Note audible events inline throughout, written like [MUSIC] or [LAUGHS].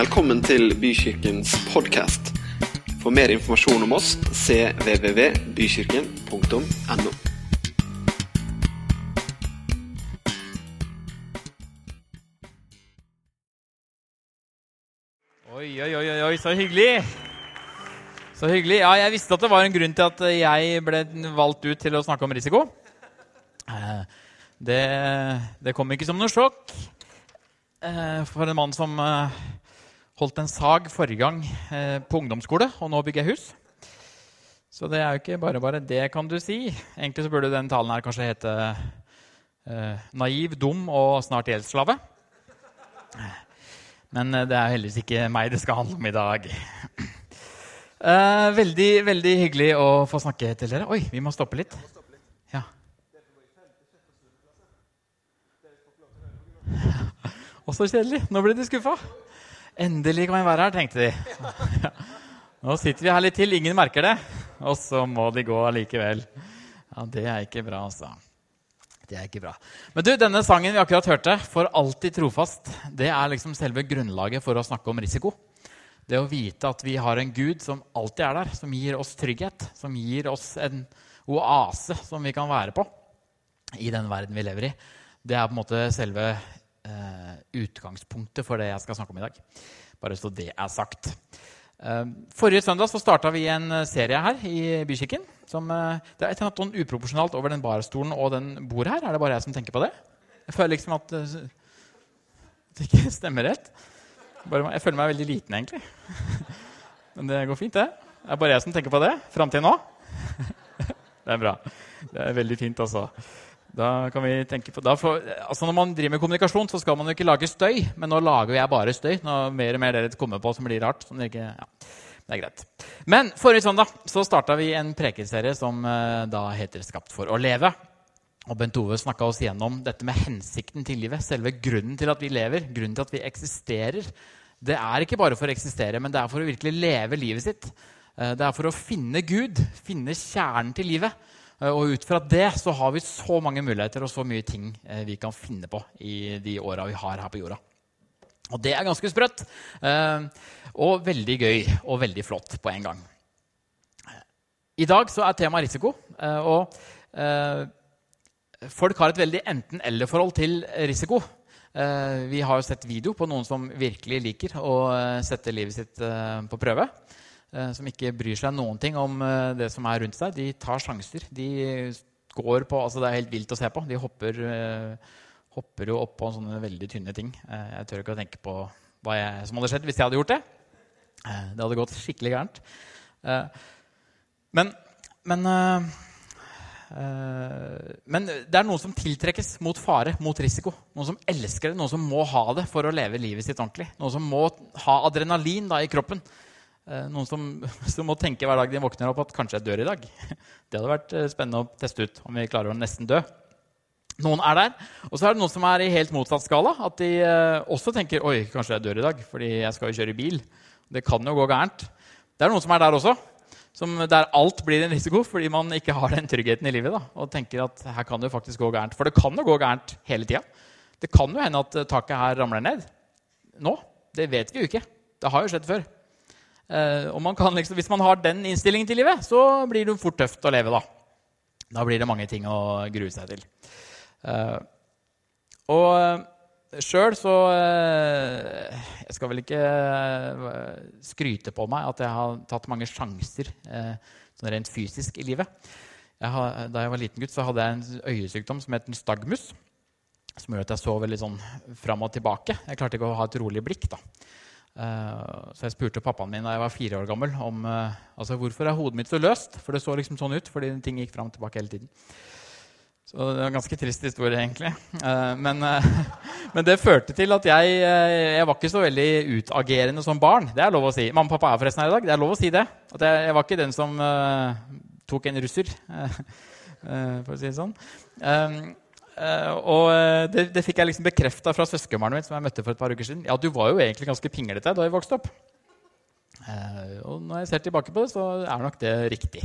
Velkommen til Bykirkens podkast. For mer informasjon om oss cvvvbykirken.no. Oi, oi, oi, oi, så hyggelig! Så hyggelig. Ja, jeg visste at det var en grunn til at jeg ble valgt ut til å snakke om risiko. Eh, Det, det kom ikke som noe sjokk eh, for en mann som eh, holdt en sag forrige gang eh, på ungdomsskole, og nå bygger jeg hus. Så det er jo ikke bare bare det, kan du si. Egentlig så burde den talen her kanskje hete eh, 'Naiv, dum og snart gjeldsslave'. Men eh, det er heldigvis ikke meg det skal handle om i dag. Eh, veldig veldig hyggelig å få snakke til dere. Oi, vi må stoppe litt. Ja. Også kjedelig. Nå ble de skuffa. Endelig kan vi være her, tenkte de. Nå sitter vi her litt til, ingen merker det. Og så må de gå allikevel. Ja, det er ikke bra, altså. Det er ikke bra. Men du, denne sangen vi akkurat hørte, 'For alltid trofast', det er liksom selve grunnlaget for å snakke om risiko. Det å vite at vi har en Gud som alltid er der, som gir oss trygghet, som gir oss en oase som vi kan være på i den verden vi lever i, det er på en måte selve eh, utgangspunktet for det jeg skal snakke om i dag. Bare så det er sagt. Eh, forrige søndag så starta vi en eh, serie her i Bykirken. Som, eh, det er et eller annet sånn uproporsjonalt over den barstolen og den bordet her. Er det bare jeg som tenker på det? Jeg føler liksom at eh, [LAUGHS] det ikke stemmer helt. Bare, jeg føler meg veldig liten, egentlig. [LAUGHS] Men det går fint, det. Det er bare jeg som tenker på det fram til nå. [LAUGHS] Det er bra. Det er veldig fint, altså. Da kan vi tenke på, får, altså Når man driver med kommunikasjon, så skal man jo ikke lage støy. Men nå lager jeg bare støy. Nå mer og mer dere kommer på som blir rart. Som ikke, ja, det er greit. Men forrige søndag så starta vi en prekeserie som eh, da heter 'Skapt for å leve'. Og Bent Ove snakka oss gjennom dette med hensikten til livet. Selve grunnen til at vi lever, grunnen til at vi eksisterer. Det er ikke bare for å eksistere, men det er for å virkelig leve livet sitt. Eh, Det er for å finne Gud, finne kjernen til livet. Eh, Og ut fra det så har vi så mange muligheter og så mye ting eh, vi kan finne på i de åra vi har her på jorda. Og det er ganske sprøtt. eh, Og veldig gøy og veldig flott på en gang. I dag så er temaet risiko. Og folk har et veldig enten-eller-forhold til risiko. Vi har jo sett video på noen som virkelig liker å sette livet sitt på prøve. Eh, Som ikke bryr seg noen ting om eh, det som er rundt seg. De tar sjanser. De går på, altså Det er helt vilt å se på. De hopper, eh, hopper jo opp på sånne veldig tynne ting. Jeg tør ikke å tenke på hva jeg, som hadde skjedd hvis jeg hadde gjort det. Det hadde gått skikkelig gærent. Men, men Men det er noen som tiltrekkes mot fare, mot risiko. Noen som elsker det, noen som må ha det for å leve livet sitt ordentlig. Noen som må ha adrenalin da, i kroppen. Eh, Noen som, [LAUGHS] som må tenke hver dag de våkner opp at kanskje jeg dør i dag. [LAUGHS] Det hadde vært eh, spennende å teste ut om vi klarer å nesten dø. Noen er der. Og så er det noen som er i helt motsatt skala. At de eh, også tenker oi, kanskje jeg dør i dag, fordi jeg skal jo kjøre bil. Det kan jo gå gærent. Det er noen som er der også der alt blir en risiko fordi man ikke har den tryggheten i livet. Da, og tenker at her kan det jo faktisk gå gærent. For det kan jo gå gærent hele tida. Det kan jo hende at taket her ramler ned. Nå. Det vet vi jo ikke. Det har jo skjedd før. Eh, og man kan liksom, hvis man har den innstillingen til livet, så blir det fort tøft å leve. Da Da blir det mange ting å grue seg til. Eh, og Sjøl så eh, Jeg skal vel ikke eh, skryte på meg at jeg har tatt mange sjanser eh, sånn rent fysisk i livet. Jeg har, da jeg var liten gutt, så hadde jeg en øyesykdom som het nystagmus. Som gjorde at jeg så veldig sånn fram og tilbake. Jeg klarte ikke å ha et rolig blikk. da. Eh, så jeg spurte pappaen min da jeg var fire år gammel om eh, altså, hvorfor er hodet mitt så løst. For det så liksom sånn ut, fordi ting gikk fram og tilbake hele tiden. Så det var en ganske trist historie, egentlig. Eh, Men, [LAUGHS] men det førte til at jeg, jeg var ikke så veldig utagerende som barn. Det er lov å si. Mamma og pappa er forresten her i dag. Det er lov å si det. At jeg, jeg var ikke den som tok en russer, [LAUGHS] for å si det sånn. Eh, og eh, det, det fikk jeg liksom bekrefta fra søskenbarnet mitt som jeg møtte for et par uker siden. Ja, du var jo egentlig ganske pinglete da jeg vokste opp. Eh, og når jeg ser tilbake på det, så er nok det riktig.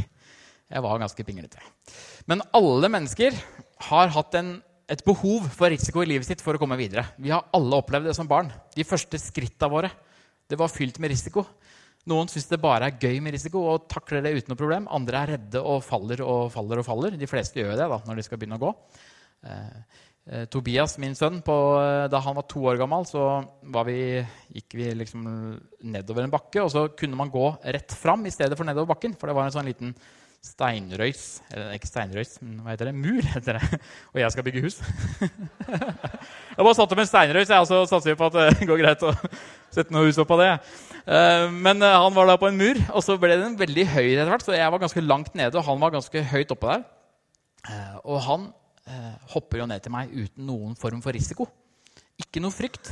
Jeg var ganske pinglete. Men alle mennesker har hatt en, et behov for risiko i livet sitt for å komme videre. Vi har alle opplevd det som barn. De første skritta våre Det var fylt med risiko. Noen syns det bare er gøy med risiko og takler det uten noe problem. Andre er redde og faller og faller og faller. De fleste gjør det da, når de skal begynne å gå. Eh, eh, Tobias, min sønn, på, eh, da han var to år gammel, så vi, gikk vi liksom nedover en bakke. Og så kunne man gå rett fram i stedet for nedover bakken. For det var en sånn liten steinrøys Eller ikke steinrøys, men hva heter det? Mur, heter det. [LAUGHS] Og jeg skal bygge hus. [LAUGHS] jeg bare satte opp en steinrøys, jeg, og så satser vi på at det går greit å sette noe hus opp av det. Men han var da på en mur, og så ble den veldig høy etter hvert. Så jeg var ganske langt nede, og han var ganske høyt oppe der. Og han hopper jo ned til meg uten noen form for risiko. Ikke noe frykt.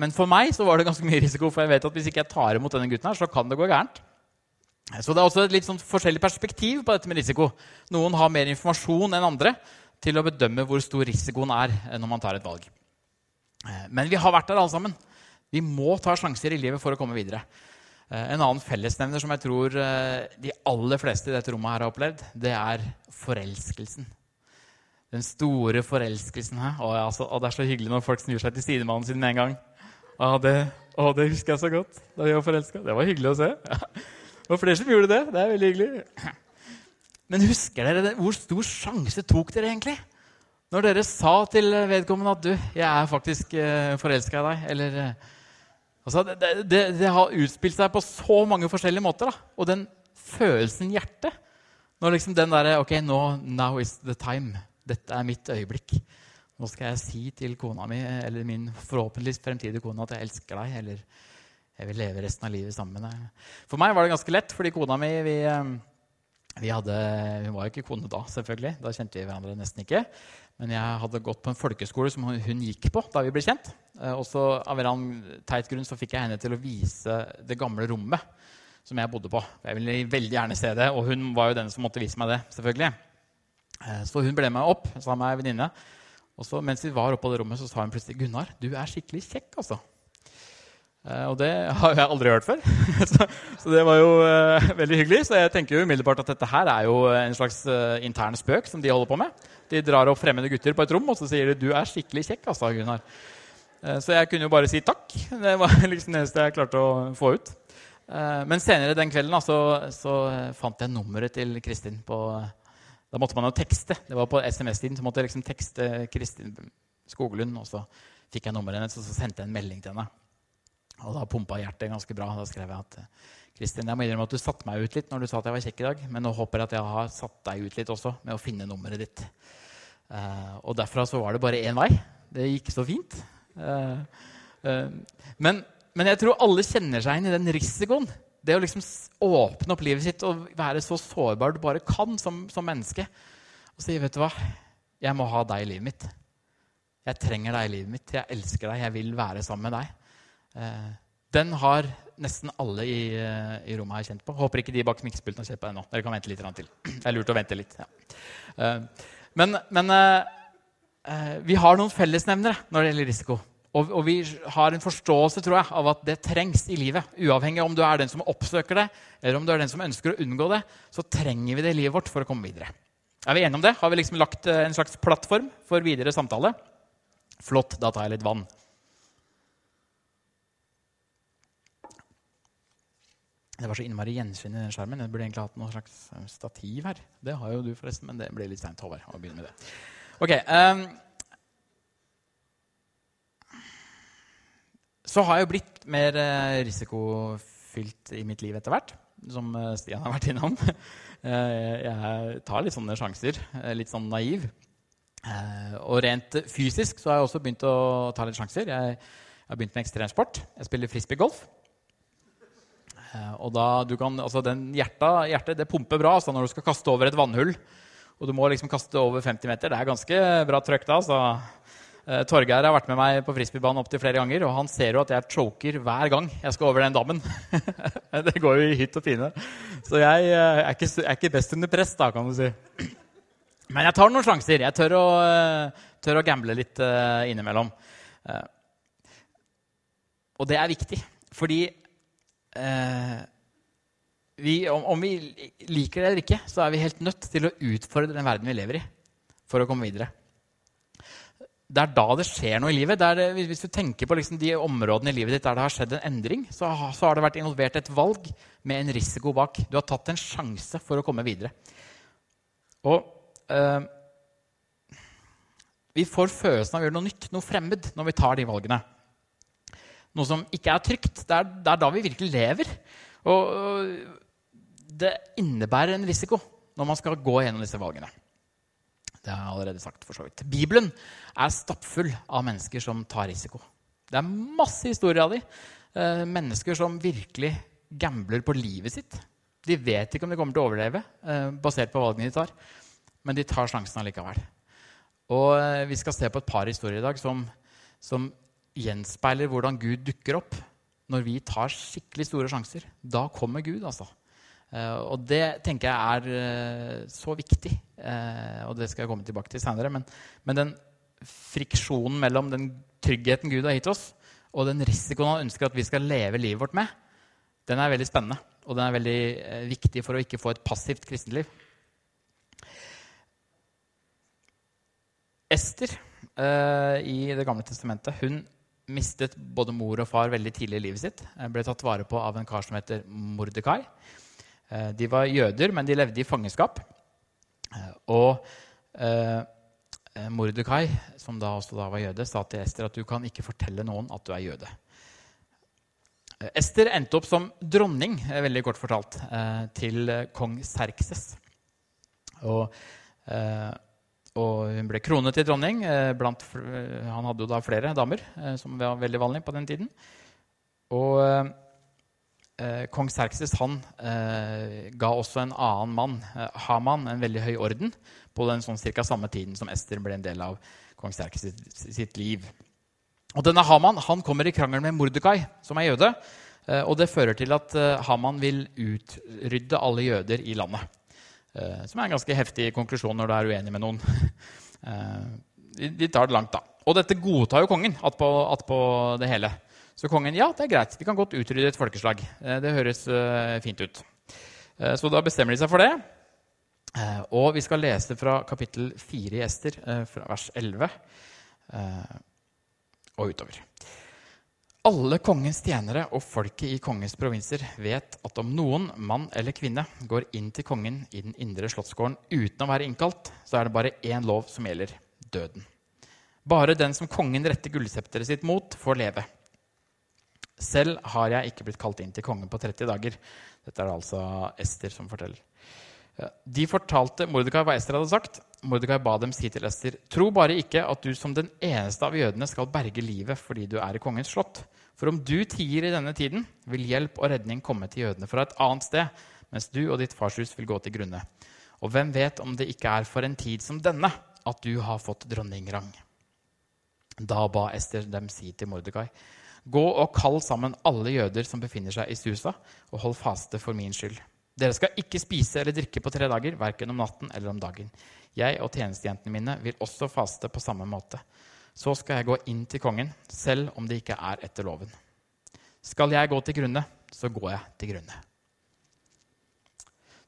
Men for meg så var det ganske mye risiko, for jeg vet at hvis ikke jeg tar imot denne gutten, her, så kan det gå gærent. Så det er også et litt sånn forskjellig perspektiv på dette med risiko. Noen har mer informasjon enn andre til å bedømme hvor stor risikoen er når man tar et valg. Men vi har vært der alle sammen. Vi må ta sjanser i livet for å komme videre. Eh, en annen fellesnevner som jeg tror eh, de aller fleste i dette rommet her har opplevd, det er forelskelsen. Den store forelskelsen her. Å, ja, så, å, det er så hyggelig når folk snur seg til sidemannen sin med en gang. Å, det, å, det husker jeg så godt da vi var forelska. Det var hyggelig å se. Det var flere som gjorde det. Det er veldig hyggelig. Men husker dere det? hvor stor sjanse tok dere egentlig? Når dere sa til vedkommende at du, jeg er faktisk uh, forelska i deg. Eller Altså, det, det, det, har utspilt seg på så mange forskjellige måter. Da. Og den følelsen i hjertet Når liksom den derre Ok, nå, now is the time. Dette er mitt øyeblikk. Nå skal jeg si til kona mi eller min forhåpentligvis fremtidige kone at jeg elsker deg. Eller jeg vil leve resten av livet sammen med deg. For meg var det ganske lett, fordi kona mi vi, eh, vi hadde, Hun var jo ikke kone da, selvfølgelig. Da kjente vi hverandre nesten ikke. Men jeg hadde gått på en folkeskole som hun gikk på da vi ble kjent. Eh, og så av en teit grunn så fikk jeg henne til å vise det gamle rommet som jeg bodde på. Jeg ville veldig gjerne se det, og hun var jo den som måtte vise meg det. selvfølgelig. Eh, så hun ble med opp sammen med ei venninne. Og så, mens vi var oppe på det rommet, så sa hun plutselig 'Gunnar, du er skikkelig kjekk', altså. Uh, og det har jeg aldri hørt før. [LAUGHS] så, så, det var jo uh, veldig hyggelig. Så jeg tenker jo umiddelbart at dette her er jo en slags uh, intern spøk som de holder på med. De drar opp fremmede gutter på et rom og så sier de, 'Du er skikkelig kjekk', altså, Gunnar. så jeg kunne jo bare si takk. Det var [LAUGHS] liksom det eneste jeg klarte å få ut. men senere den kvelden så, så fant jeg nummeret til Kristin på Da måtte man jo tekste. Det var på SMS-tiden. Så måtte jeg liksom tekste Kristin Skoglund. Og så fikk jeg nummeret hennes, og så sendte jeg en melding til henne. Og da pumpa hjertet ganske bra. Da skrev jeg at Kristin, jeg må innrømme at du satte meg ut litt når du sa at jeg var kjekk i dag, men nå håper jeg at jeg har satt deg ut litt også med å finne nummeret ditt. Uh, og derfra så var det bare én vei. Det gikk så fint. Uh, uh, men, men, jeg tror alle kjenner seg inn i den risikoen. Det å liksom åpne opp livet sitt og være så sårbar du bare kan som, som menneske. Og si, vet du hva, jeg må ha deg i livet mitt. Jeg trenger deg i livet mitt. Jeg elsker deg. Jeg vil være sammen med deg. Eh, den har nesten alle i, eh, i, rommet her kjent på. Håper ikke de bak miksepulten har kjent på ennå. Dere kan vente litt til. [CLEARS THROAT] Det er lurt å vente litt. Ja. Eh, men, men vi har noen fellesnevnere når det gjelder risiko. Og, og, vi har en forståelse tror jeg, av at det trengs i livet. Uavhengig om du er den som oppsøker det, eller om du er den som ønsker å unngå det, så trenger vi det i livet vårt for å komme videre. Er vi enige om det? Har vi liksom lagt en slags plattform for videre samtale? Flott. Da tar jeg litt vann. Det var så innmari gjenskinn i den skjermen. Jeg burde egentlig hatt noe slags eh, stativ her. Det har jo du, forresten, men det blir litt seint, Håvard. å begynne med det. Ok, um, Så har jeg jo blitt mer uh, risikofylt i mitt liv etter hvert, som uh, Stian har vært innom. [LAUGHS] Uh, jeg tar litt sånne sjanser, litt sånn naiv. og rent fysisk så har jeg også begynt å ta litt sjanser. Jeg, har begynt med ekstremsport. Jeg spiller frisbeegolf. Eh, og da, du kan, altså den hjertet, hjertet det pumper bra altså når du skal kaste over et vannhull. Og du må liksom kaste over 50 meter. Det er ganske bra trøkk da. Så, uh, Torgeir har vært med meg på frisbeebanen opptil flere ganger, og han ser jo at jeg choker hver gang jeg skal over den dammen. [LAUGHS] det går jo i hytt og pine. Så jeg uh, er, ikke, er, ikke, best under press, da, kan du si. Men jeg tar noen sjanser. Jeg tør å, uh, tør å gamble litt innimellom. og det er viktig, fordi eh, vi, om, om, vi liker det eller ikke, så er vi helt nødt til å utfordre den verden vi lever i, for å komme videre. Det er da det skjer noe i livet. Det, hvis du tenker på liksom de områdene i livet ditt der det har skjedd en endring, så, så, har det vært involvert et valg med en risiko bak. Du har tatt en sjanse for å komme videre. Og eh, vi får følelsen av å gjøre noe nytt, noe fremmed, når vi tar de valgene. Noe som ikke er trygt. Det er, det er da vi virkelig lever. Og, og det innebærer en risiko når man skal gå gjennom disse valgene. Det har jeg allerede sagt for så vidt. Bibelen er stappfull av mennesker som tar risiko. Det er masse historier av dem. Eh, mennesker som virkelig gambler på livet sitt. De vet ikke om de kommer til å overleve eh, basert på valgene de tar, men de tar sjansen allikevel. Og eh, Vi skal se på et par historier i dag som, som gjenspeiler hvordan Gud dukker opp når vi tar skikkelig store sjanser. Da kommer Gud, altså. Eh, og det tenker jeg er eh, så viktig, eh, og det skal jeg komme tilbake til senere. Men, men, den friksjonen mellom den tryggheten Gud har gitt oss, og den risikoen han ønsker at vi skal leve livet vårt med, den er veldig spennende. Og den er veldig viktig for å ikke få et passivt kristenliv. Ester i Det gamle testamentet hun mistet både mor og far veldig tidlig i livet sitt. Ble tatt vare på av en kar som heter Mordekai. Eh, de var jøder, men de levde i fangenskap. Eh, og eh, Mordekai, som da også da var jøde, sa til Ester at du kan ikke fortelle noen at du er jøde. Ester endte opp som dronning, veldig kort fortalt, til kong Serkses. Og, og, hun ble kronet til dronning. Blant, han hadde jo da flere damer, som var veldig vanlig på den tiden. Og eh, kong Serkses han, eh, ga også en annen mann, eh, Haman, en veldig høy orden på den sånn cirka samme tiden som Ester ble en del av kong Serkses sitt, sitt liv. Og denne Haman han kommer i krangel med Mordekai, som er jøde. Eh, og det fører til at eh, Haman vil utrydde alle jøder i landet. Eh, som er en ganske heftig konklusjon når du er uenig med noen. [LAUGHS] de, de, tar det langt, da. Og dette godtar jo kongen attpå, at det hele. Så kongen ja, det er greit, vi kan godt utrydde et folkeslag. Eh, det høres eh, fint ut. Eh, så da bestemmer de seg for det. Og vi skal lese fra kapittel 4 i Ester, fra vers 11 og utover. Alle kongens tjenere og folket i kongens provinser vet at om noen mann eller kvinne går inn til kongen i den indre slottsgården uten å være innkalt, så er det bare én lov som gjelder døden. Bare den som kongen retter gullsepteret sitt mot, får leve. Selv har jeg ikke blitt kalt inn til kongen på 30 dager. Dette er det altså Ester som forteller. De fortalte Mordekai hva Ester hadde sagt. Mordekai ba dem si til Ester.: Tro bare ikke at du som den eneste av jødene skal berge livet fordi du er i kongens slott. For om du tier i denne tiden, vil hjelp og redning komme til jødene fra et annet sted, mens du og ditt farshus vil gå til grunne. Og hvem vet om det ikke er for en tid som denne at du har fått dronningrang? Da ba Ester dem si til Mordekai. Gå og kall sammen alle jøder som befinner seg i Susa, og hold faste for min skyld. Dere skal ikke spise eller drikke på tre dager, verken om natten eller om dagen. Jeg og tjenestejentene mine vil også faste på samme måte. Så skal jeg gå inn til kongen, selv om det ikke er etter loven. Skal jeg gå til grunne, så går jeg til grunne.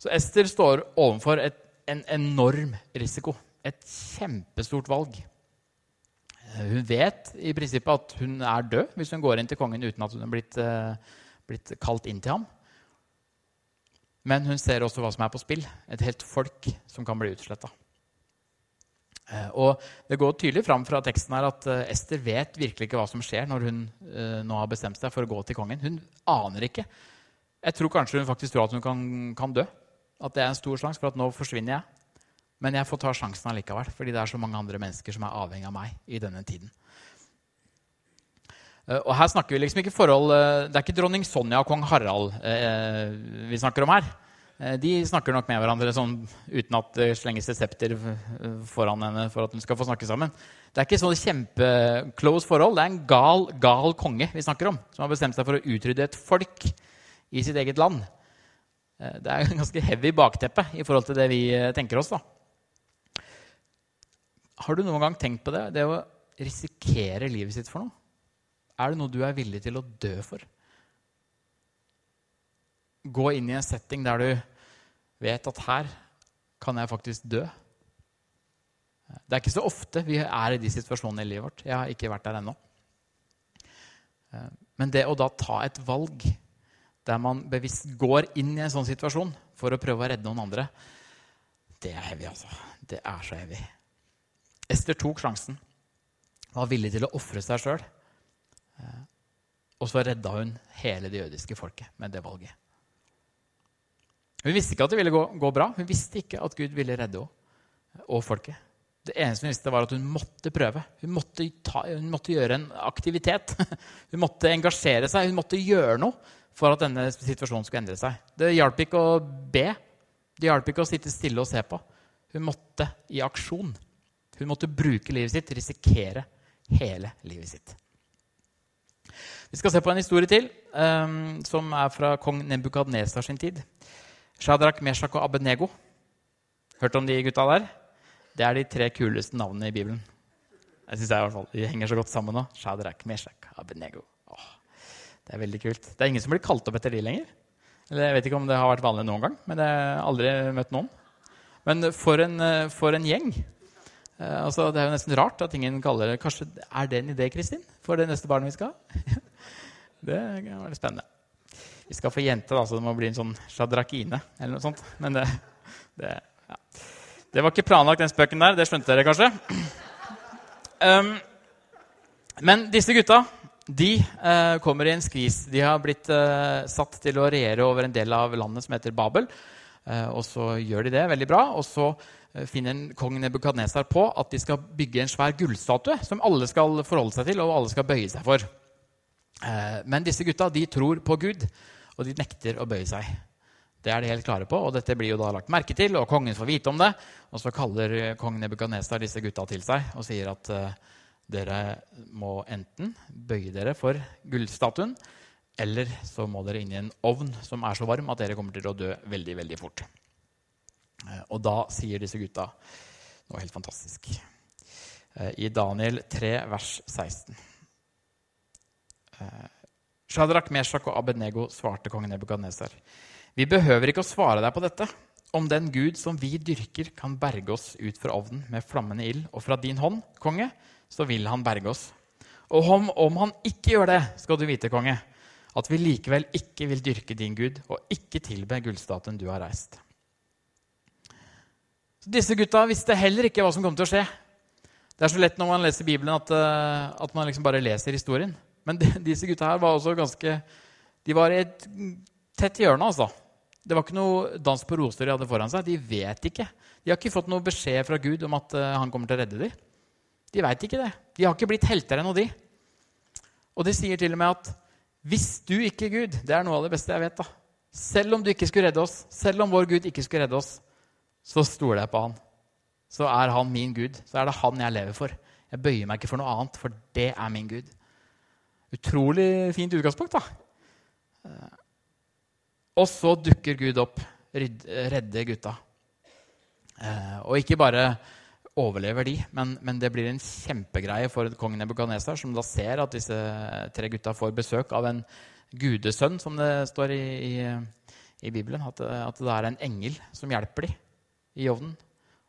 Så Ester står overfor et, en enorm risiko. Et kjempestort valg. Hun vet i prinsippet at hun er død hvis hun går inn til kongen uten at hun er blitt, uh, blitt kalt inn til ham. Men hun ser også hva som er på spill. Et helt folk som kan bli utsletta. Eh, og det går tydelig fram fra teksten her at uh, Ester vet virkelig ikke hva som skjer når hun nå har bestemt seg for å gå til kongen. Hun aner ikke. Jeg tror kanskje hun faktisk tror at hun kan, kan dø. At det er en stor sjanse for at nå forsvinner jeg. Men jeg får ta sjansen allikevel, fordi det er så mange andre mennesker som er avhengig av meg i denne tiden. Eh, og her snakker vi liksom ikke forhold, eh, Det er ikke dronning Sonja og kong Harald eh, vi snakker om her. De snakker nok med hverandre sånn, uten at det slenges et septer foran henne for at hun skal få snakke sammen. Det er ikke sånn kjempe-close forhold. Det er en gal, gal konge vi snakker om, som har bestemt seg for å utrydde et folk i sitt eget land. Det er en [LAUGHS] ganske heavy bakteppe i forhold til det vi tenker oss. da. Har du noen gang tenkt på det? Det å risikere livet sitt for noe? Er det noe du er villig til å dø for? Gå inn i en setting der du vet at her kan jeg faktisk dø. Det er ikke så ofte vi er i de situasjonene i livet vårt. Jeg har ikke vært der ennå. Men det å da ta et valg der man bevisst går inn i en sånn situasjon for å prøve å redde noen andre, det er heavy, altså. Det er så heavy. Ester tok sjansen. Hun Var villig til å ofre seg sjøl. Eh, og så redda hun hele det jødiske folket med det valget. Hun visste ikke at det ville gå, gå bra. Hun visste ikke at Gud ville redde henne og folket. Det eneste hun visste, var at hun måtte prøve. Hun måtte, ta, hun måtte, gjøre en aktivitet. [LAUGHS] Hun måtte engasjere seg. Hun måtte gjøre noe for at denne situasjonen skulle endre seg. Det hjalp ikke å be. Det hjalp ikke å sitte stille og se på. Hun måtte i aksjon. Hun måtte bruke livet sitt, risikere hele livet sitt. Vi skal se på en historie til, um, som er fra kong Nebukadnesar sin tid. Shadrach, Meshach og Abednego. Hørt om de gutta der? Det er de tre kuleste navnene i Bibelen. Jeg synes jeg i hvert fall. De henger så godt sammen nå. Shadrach, Meshach, Abednego. Åh, det er veldig kult. Det er ingen som blir kalt opp etter de lenger. Eller Jeg vet ikke om det har vært vanlig noen gang, men jeg har aldri møtt noen. Men for en, for en gjeng. Eh, altså, det er jo nesten rart at ingen kaller det Kanskje er det en idé, Kristin, for det neste barnet vi skal ha? [LAUGHS] det kan være spennende. Vi skal få jente, da, så det må bli en sånn sjadrakine eller noe sånt. Men det, det ja. Det var ikke planlagt, den spøken der. Det skjønte dere kanskje. [CLEARS THROAT] Um, men disse gutta de uh, kommer i en skvis. De har blitt uh, satt til å regjere over en del av landet som heter Babel. Uh, og så gjør de det veldig bra. Og så finner kong Nebukadnesar på at de skal bygge en svær gullstatue som alle skal forholde seg til og alle skal bøye seg for. men disse gutta de tror på Gud, og de nekter å bøye seg. Det er de helt klare på, og dette blir jo da lagt merke til, og kongen får vite om det. Og så kaller kong Nebukadnesar disse gutta til seg og sier at dere må enten bøye dere for gullstatuen, eller så må dere inn i en ovn som er så varm at dere kommer til å dø veldig, veldig fort. Uh, og da sier disse gutta noe helt fantastisk. Uh, I Daniel 3, vers 16. Shadrach, Meshach og Abednego svarte kongen Nebukadnesar. Vi behøver ikke å svare deg på dette. Om den Gud som vi dyrker, kan berge oss ut fra ovnen med flammende ild, og fra din hånd, konge, så vil han berge oss. Og om, om han ikke gjør det, skal du vite, konge, at vi likevel ikke vil dyrke din Gud og ikke tilbe gullstatuen du har reist. Disse gutta visste heller ikke hva som kom til å skje. Det er så lett når man leser Bibelen, at, eh, at man liksom bare leser historien. Men de, disse gutta her var også ganske De var i et tett hjørne, altså. Det var ikke noe dans på roser de hadde foran seg. De vet ikke. De har ikke fått noe beskjed fra Gud om at uh, han kommer til å redde dem. De veit ikke det. De har ikke blitt helter ennå, de. Og de sier til og med at hvis du ikke Gud Det er noe av det beste jeg vet. da. Selv om du ikke skulle redde oss, selv om vår Gud ikke skulle redde oss, så stoler jeg på han. Så er han min Gud. Så er det han jeg lever for. Jeg bøyer meg ikke for noe annet, for det er min Gud. Utrolig fint utgangspunkt, da. Eh, og så dukker Gud opp, redder gutta. Eh, og ikke bare overlever de, men, men, det blir en kjempegreie for kongen Nebukadnesar, som da ser at disse tre gutta får besøk av en gudesønn, som det står i, i, i Bibelen. At, at, det er en engel som hjelper dem i ovnen.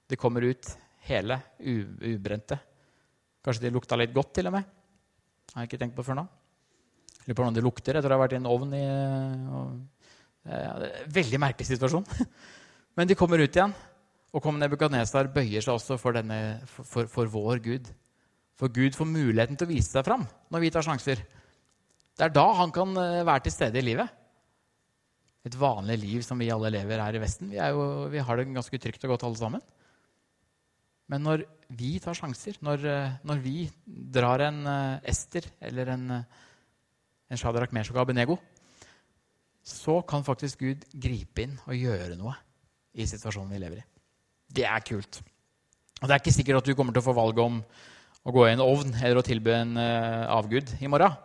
De kommer ut hele, ubrente. Kanskje de lukta litt godt, til og med. Har jeg ikke tenkt på før nå. Lurer på hvordan de lukter etter å ha vært i en ovn i og Eh, veldig merkelig situasjon. [LAUGHS] Men de kommer ut igjen, og kong Nebukadnesar bøyer seg også for, denne, for, for, for, vår Gud. For Gud får muligheten til å vise seg fram når vi tar sjanser. Det er da han kan eh, være til stede i livet. Et vanlig liv som vi alle lever her i Vesten. Vi, jo, vi har det ganske trygt og godt alle sammen. Men når vi tar sjanser, når, eh, når vi drar en Ester eller en, en Shadrach Meshok Abenego så kan faktisk Gud gripe inn og gjøre noe i situasjonen vi lever i. Det er kult. Og Det er ikke sikkert at du kommer til å få valget om å gå i en ovn eller å tilby en avgud i morgen.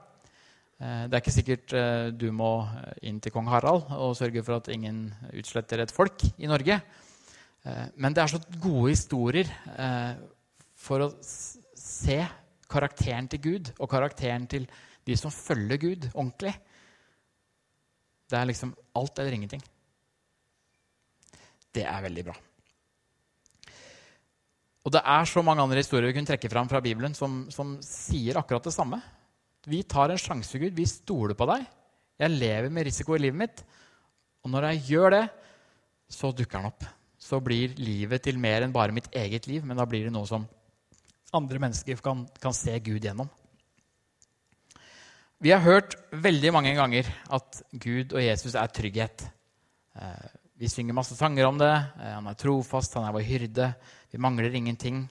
Uh, det er ikke sikkert uh, du må inn til kong Harald og sørge for at ingen utsletter et folk i Norge. men det er så gode historier for å se karakteren til Gud og karakteren til de som følger Gud ordentlig. Det er liksom alt eller ingenting. Det er veldig bra. Og det er så mange andre historier vi kunne trekke fram fra Bibelen som, som sier akkurat det samme. Vi tar en sjanse, Gud. Vi stoler på deg. Jeg lever med risiko i livet mitt. Og når jeg gjør det, så dukker han opp. Så blir livet til mer enn bare mitt eget liv, men da blir det noe som andre mennesker kan, kan se Gud gjennom. Vi har hørt veldig mange ganger at Gud og Jesus er trygghet. Eh, vi synger masse sanger om det. Eh, han er trofast, han er vår hyrde. Vi mangler ingenting.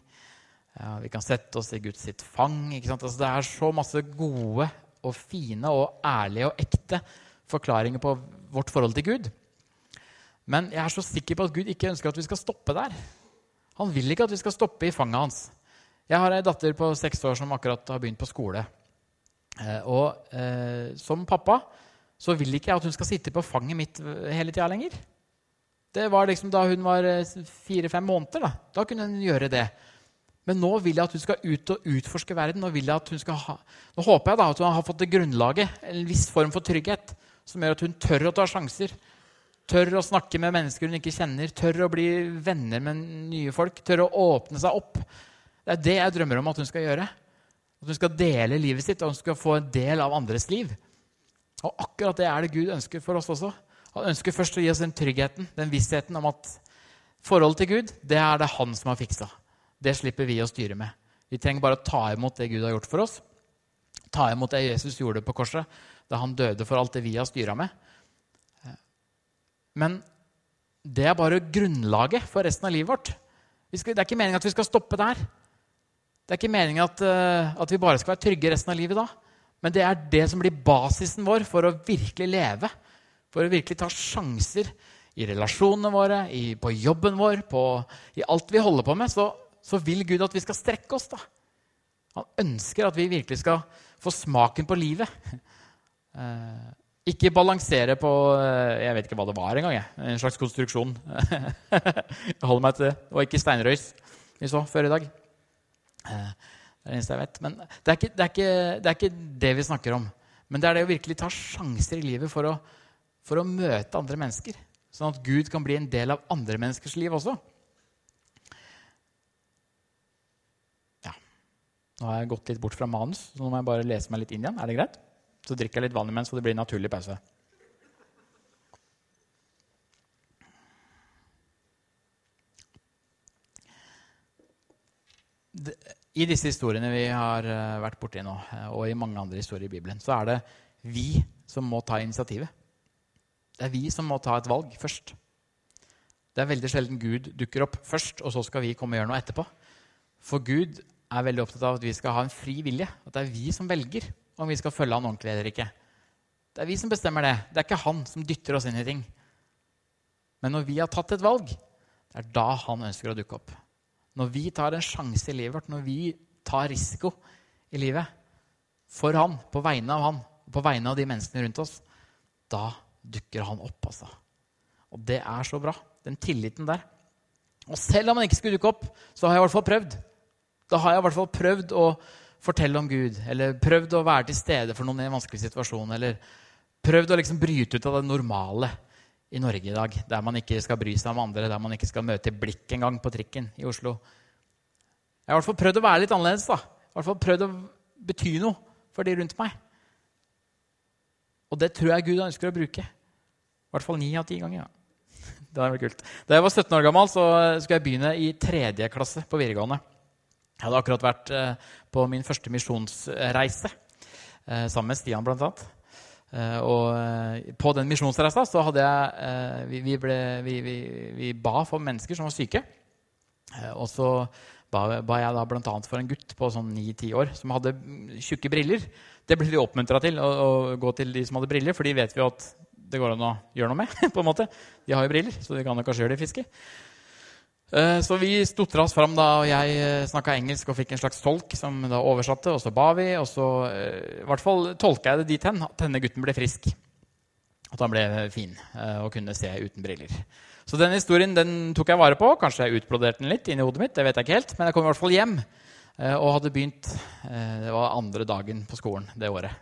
Vi kan sette oss i Guds sitt fang. Altså, det er så masse gode og fine og ærlige og ekte forklaringer på vårt forhold til Gud. Men jeg er så sikker på at Gud ikke ønsker at vi skal stoppe der. Han vil ikke at vi skal stoppe i fanget hans. Jeg har ei datter på seks år som akkurat har begynt på skole. Eh, og eh, som pappa så vil ikke jeg at hun skal sitte på fanget mitt hele tida lenger. Det var liksom da hun var eh, fire-fem måneder. Da. da kunne hun gjøre det. Men nå vil jeg at hun skal ut og utforske verden. Nå, ha, nå håper jeg da at hun har fått det grunnlaget, en viss form for trygghet, som gjør at hun tør å ta sjanser. Tør å snakke med mennesker hun ikke kjenner, tør å bli venner med nye folk. Tør å åpne seg opp. Det er det jeg drømmer om at hun skal gjøre. At hun skal dele livet sitt, og hun skal få en del av andres liv. Og akkurat det er det Gud ønsker for oss også. Han ønsker først å gi oss den tryggheten, den vissheten om at forholdet til Gud, det er det han som har fiksa. Det slipper vi å styre med. Vi trenger bare å ta imot det Gud har gjort for oss. Ta imot det Jesus gjorde på korset da han døde for alt det vi har styra med. Men det er bare grunnlaget for resten av livet vårt. Skal, det er ikke meningen at vi skal stoppe der. Det er ikke meningen at, uh, at, vi bare skal være trygge resten av livet da. Men det er det som blir basisen vår for å virkelig leve. For å virkelig ta sjanser i relasjonene våre, i, på jobben vår, på, i alt vi holder på med. Så, så, vil Gud at vi skal strekke oss. da. Han ønsker at vi virkelig skal få smaken på livet. Uh, ikke balansere på uh, Jeg vet ikke hva det var engang. En slags konstruksjon. [LAUGHS] jeg holder meg til det. Var ikke steinrøys vi så før i dag. Uh, det er det eneste jeg vet. Men det er, ikke, det, er ikke, det er, ikke, det vi snakker om. Men det er det å virkelig ta sjanser i livet for å, for å møte andre mennesker. Sånn at Gud kan bli en del av andre menneskers liv også. Nå har jeg gått litt bort fra manus, så nå må jeg bare lese meg litt inn igjen. Er det greit? Så drikker jeg litt vann imens, så det blir en naturlig pause. I disse historiene vi har eh, vært borti nå, eh, og i mange andre historier i Bibelen, så er det vi som må ta initiativet. Det er vi som må ta et valg først. Det er veldig sjelden Gud dukker opp først, og så skal vi komme og gjøre noe etterpå. For Gud er veldig opptatt av at vi skal ha en fri vilje. At det er vi som velger om vi skal følge han ordentlig eller ikke. Det er vi som bestemmer det. Det er ikke han som dytter oss inn i ting. Men når vi har tatt et valg, det er da han ønsker å dukke opp. Når vi tar en sjanse i livet vårt, når vi tar risiko i livet for han, på vegne av han, på vegne av de menneskene rundt oss, da dukker han opp, altså. Og det er så bra. Den tilliten der. Og selv om han ikke skulle dukke opp, så har jeg i hvert fall prøvd. Da har jeg i hvert fall prøvd å fortelle om Gud, eller prøvd å være til stede for noen i en vanskelig situasjon, eller prøvd å liksom bryte ut av det normale i Norge i dag, der man ikke skal bry seg om andre, der man ikke skal møte blikk engang på trikken i Oslo. Jeg har i hvert fall prøvd å være litt annerledes. da. I hvert fall prøvd å bety noe for de rundt meg. Og det tror jeg Gud ønsker å bruke. I hvert fall ni av ti ganger. Ja. [LAUGHS] Det hadde vært kult. Da jeg var 17 år gammel, så skulle jeg begynne i tredje klasse på videregående. Jeg hadde akkurat vært eh, på min første misjonsreise eh, sammen med Stian bl.a. annet. og på den misjonsreisa så hadde jeg vi, ble, vi, vi, ba for mennesker som var syke. og så ba, ba jeg da bl.a. for en gutt på sånn 9-10 år som hadde tjukke briller. Det ble vi oppmuntra til, å, å, gå til de som hadde briller, for de vet vi at det går an å gjøre noe med. [LAUGHS] på en måte. De har jo briller, så de kan jo kanskje gjøre det i fiske. Eh, så vi stotra oss fram da, og jeg eh, snakka engelsk og fikk en slags tolk som da oversatte. Og så ba vi, og så eh, i hvert fall tolka jeg det dit hen at denne gutten ble frisk. At han ble fin og kunne se uten briller. Så den historien den tok jeg vare på. Kanskje jeg utbroderte den litt inni hodet mitt. det vet jeg ikke helt, Men jeg kom i hvert fall hjem og hadde begynt Det var andre dagen på skolen det året.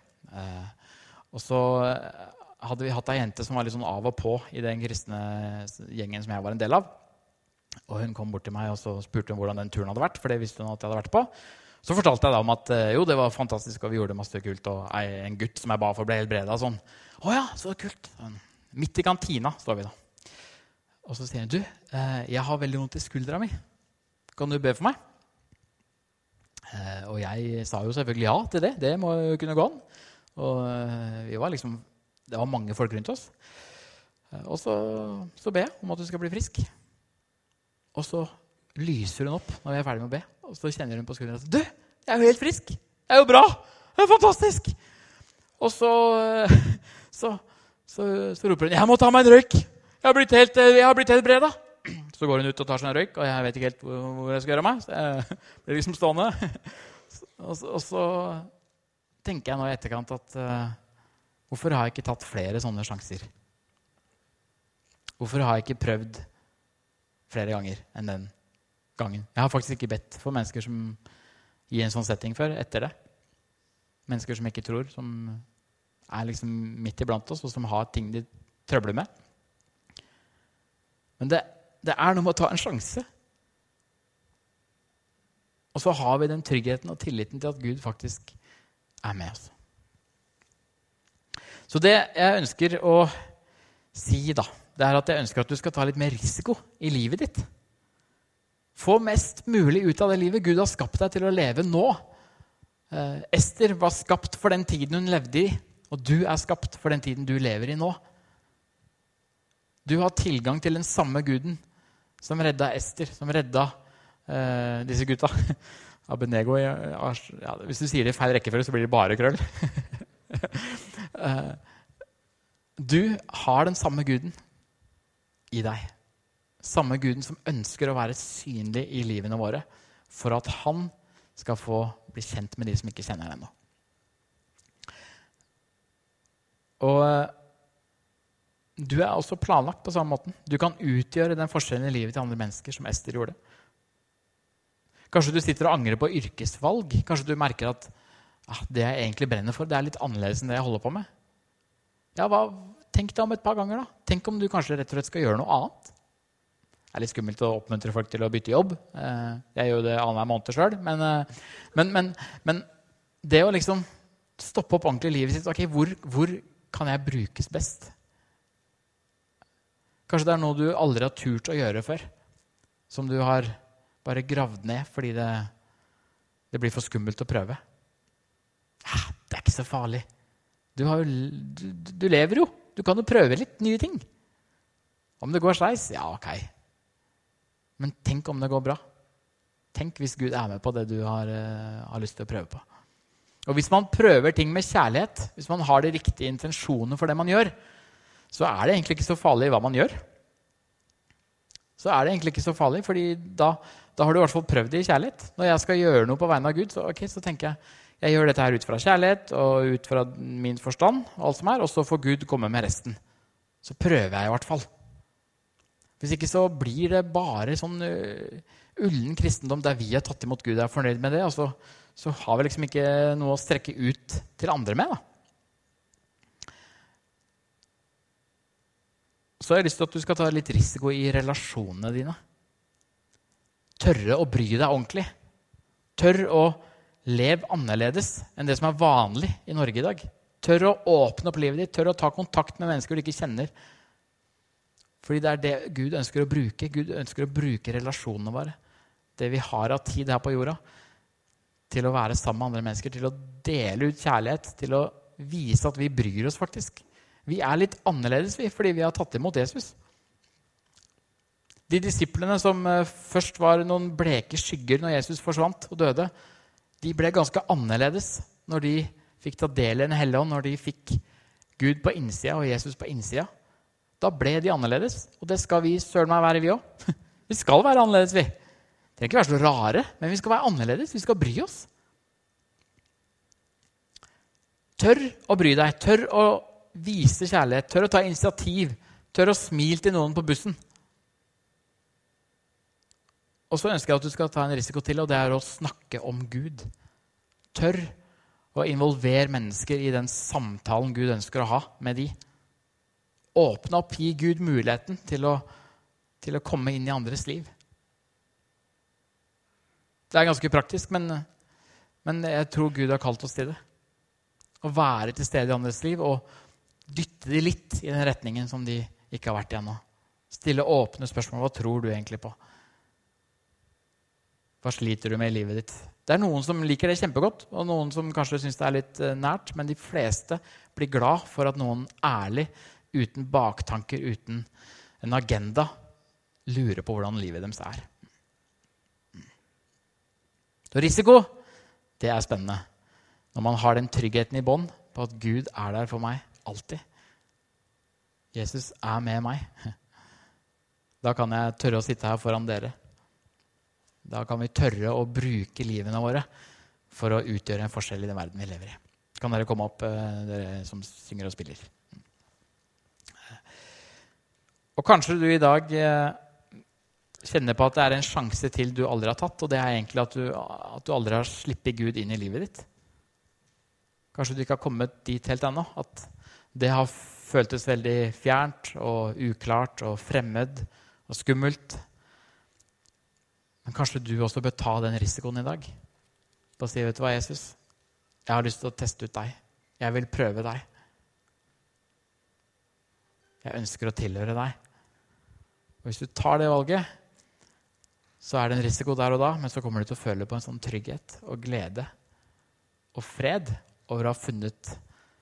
Og så hadde vi hatt ei jente som var litt sånn av og på i den kristne gjengen som jeg var en del av. Og hun kom bort til meg og så spurte hun hvordan den turen hadde vært. for det visste hun at jeg hadde vært på. Så fortalte jeg da om at eh, jo, det var fantastisk, og vi gjorde masse kult. Og en gutt som jeg ba for, ble helbreda. Sånn. Å ja, så kult. Midt i kantina står vi da. Og så sier hun du, eh, jeg har veldig vondt i skuldra mi. Kan du be for meg? Eh, og jeg sa jo selvfølgelig ja til det. Det må jo kunne gå an. Og vi var liksom, det var mange folk rundt oss. Og så, så ber jeg om at du skal bli frisk. Og så lyser hun opp når vi er ferdig med å be. Og så kjenner hun på skulderen at 'Du, jeg er jo helt frisk! Det er jo bra! Det er fantastisk!' Og så, så, så, så roper hun 'Jeg må ta meg en røyk! Jeg har blitt helt, jeg har helt breda!' Så går hun ut og tar seg en røyk, og jeg vet ikke helt hvor jeg skal gjøre av meg. Så jeg [LAUGHS] blir liksom stående. [LAUGHS] Og så, og så tenker jeg nå i etterkant at uh, hvorfor har jeg ikke tatt flere sånne sjanser? Hvorfor har jeg ikke prøvd flere ganger enn den gangen. Jeg har faktisk ikke bedt for mennesker som i en sånn setting før etter det. Mennesker som ikke tror, som er liksom midt iblant oss, og som har ting de trøbler med. Men det, det er noe med å ta en sjanse. Og så har vi den tryggheten og tilliten til at Gud faktisk er med oss. Så det jeg ønsker å si, da, det er at jeg ønsker at du skal ta litt mer risiko i livet ditt. Få mest mulig ut av det livet Gud har skapt deg til å leve nå. Eh, Ester var skapt for den tiden hun levde i, og du er skapt for den tiden du lever i nå. Du har tilgang til den samme guden som redda Ester, som redda eh, disse gutta. [LAUGHS] Abenego ja, Hvis du sier det i feil rekkefølge, så blir det bare krøll. [LAUGHS] eh, du har den samme guden i deg. Samme Guden som ønsker å være synlig i livene våre for at han skal få bli kjent med de som ikke kjenner ham ennå. Og eh, du er også planlagt på samme måten. Du kan utgjøre den forskjellen i livet til andre mennesker som Ester gjorde. Kanskje du sitter og angrer på yrkesvalg. Kanskje du merker at ah, det jeg egentlig brenner for, det er litt annerledes enn det jeg holder på med. Ja, hva, Tenk deg om et par ganger. da. Tenk om du kanskje rett og slett skal gjøre noe annet. Det er litt skummelt å oppmuntre folk til å bytte jobb. Eh, jeg gjør det annenhver måned sjøl. Men, eh, men, men, men, det å liksom stoppe opp ordentlig livet sitt ok, hvor, hvor kan jeg brukes best? Kanskje det er noe du aldri har turt å gjøre før. Som du har bare gravd ned fordi det, det blir for skummelt å prøve. Det er ikke så farlig. Du, jo, du, du lever jo. Du kan jo prøve litt nye ting. Om det går skeis? Ja, ok. Men tenk om det går bra. Tenk hvis Gud er med på det du har, uh, har, lyst til å prøve på. Og hvis man prøver ting med kjærlighet, hvis man har de riktige intensjonene for det man gjør, så er det egentlig ikke så farlig hva man gjør. Så er det egentlig ikke så farlig, fordi da, da har du i hvert fall prøvd det i kjærlighet. Når jeg skal gjøre noe på vegne av Gud, så, okay, så tenker jeg jeg gjør dette her ut fra kjærlighet og ut fra min forstand, og alt som er, og så får Gud komme med resten. Så prøver jeg i hvert fall. Hvis ikke så blir det bare sånn uh, ullen kristendom der vi har tatt imot Gud og er fornøyd med det, og så, så, har vi liksom ikke noe å strekke ut til andre med. da. Så har jeg lyst til at du skal ta litt risiko i relasjonene dine. Tørre å bry deg ordentlig. Tørr å Lev annerledes enn det som er vanlig i Norge i dag. Tør å åpne opp livet ditt, tør å ta kontakt med mennesker du ikke kjenner. Fordi det er det Gud ønsker å bruke. Gud ønsker å bruke relasjonene våre. Det vi har av tid her på jorda. Til å være sammen med andre mennesker, til å dele ut kjærlighet. Til å vise at vi bryr oss, faktisk. Vi er litt annerledes vi, fordi vi har tatt imot Jesus. De disiplene som eh, først var noen bleke skygger når Jesus forsvant og døde, de ble ganske annerledes når de fikk ta del i Den hellige ånd, når de fikk Gud på innsida og Jesus på innsida. Da ble de annerledes, og det skal vi søren meg være, vi òg. [LAUGHS] Vi skal være annerledes, vi. Vi trenger ikke være så rare, men vi skal være annerledes. Vi skal bry oss. Tør å bry deg. Tør å vise kjærlighet. Tør å ta initiativ. Tør å smile til noen på bussen. Og så ønsker jeg at du skal ta en risiko til, og det er å snakke om Gud. Tør å involvere mennesker i den samtalen Gud ønsker å ha med de. Åpne opp, gi Gud muligheten til å, til å komme inn i andres liv. Det er ganske praktisk, men, men jeg tror Gud har kalt oss til det. Å være til stede i andres liv og dytte de litt i den retningen som de ikke har vært i ennå. Stille åpne spørsmål. Hva tror du egentlig på? Hva sliter du med i livet ditt? Det er noen som liker det kjempegodt, og noen som kanskje syns det er litt eh, nært, men de fleste blir glad for at noen ærlig, uten baktanker, uten en agenda, lurer på hvordan livet deres er. Så risiko, det er spennende. Når man har den tryggheten i bånn på at Gud er der for meg alltid. Jesus er med meg. [LAUGHS] Da kan jeg tørre å sitte her foran dere. Da kan vi tørre å bruke livene våre for å utgjøre en forskjell i den verden vi lever i. Kan dere komme opp, eh, dere som synger og spiller? Og kanskje du i dag eh, kjenner på at det er en sjanse til du aldri har tatt, og det er egentlig at du, at du aldri har sluppet Gud inn i livet ditt. Kanskje du ikke har kommet dit helt ennå. At det har føltes veldig fjernt og uklart og fremmed og skummelt. Men kanskje du også bør ta den risikoen i dag. Da sier, 'Vet du hva, Jesus? Jeg har lyst til å teste ut deg. Jeg vil prøve deg. Jeg ønsker å tilhøre deg.' Og Hvis du tar det valget, så er det en risiko der og da, men så kommer du til å føle på en sånn trygghet og glede og fred over å ha funnet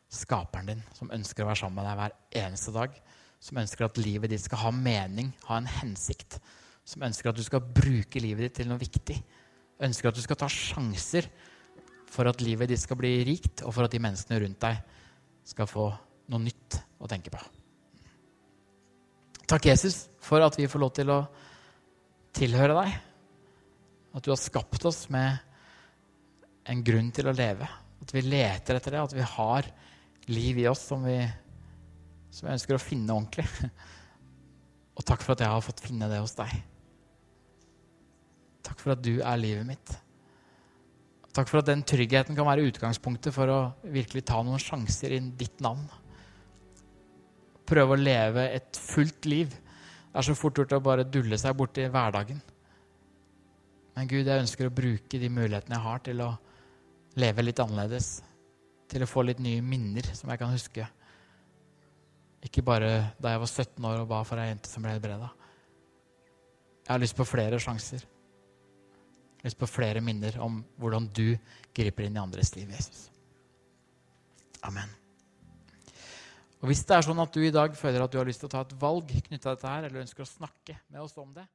skaperen din, som ønsker å være sammen med deg hver eneste dag. Som ønsker at livet ditt skal ha mening, ha en hensikt som ønsker at du skal bruke livet ditt til noe viktig. Ønsker at du skal ta sjanser for at livet ditt skal bli rikt, og for at de menneskene rundt deg skal få noe nytt å tenke på. Takk, Jesus, for at vi får lov til å tilhøre deg. At du har skapt oss med en grunn til å leve. At vi leter etter det, at vi har liv i oss som vi, som vi ønsker å finne ordentlig. [LAUGHS] Og takk for at jeg har fått finne det hos deg. Takk for at du er livet mitt. Takk for at den tryggheten kan være utgangspunktet for å virkelig ta noen sjanser i ditt navn. Prøve å leve et fullt liv. Det er så fort gjort å bare dulle seg borti hverdagen. Men Gud, jeg ønsker å bruke de mulighetene jeg har til å leve litt annerledes. Til å få litt nye minner som jeg kan huske. Ikke bare da jeg var 17 år og ba for ei jente som ble helbreda. Jeg har lyst på flere sjanser lyst på flere minner om hvordan du griper inn i andres liv, Jesus. Amen. Og Hvis det er sånn at du i dag føler at du har lyst til å ta et valg knytta til dette, her, eller ønsker å snakke med oss om det,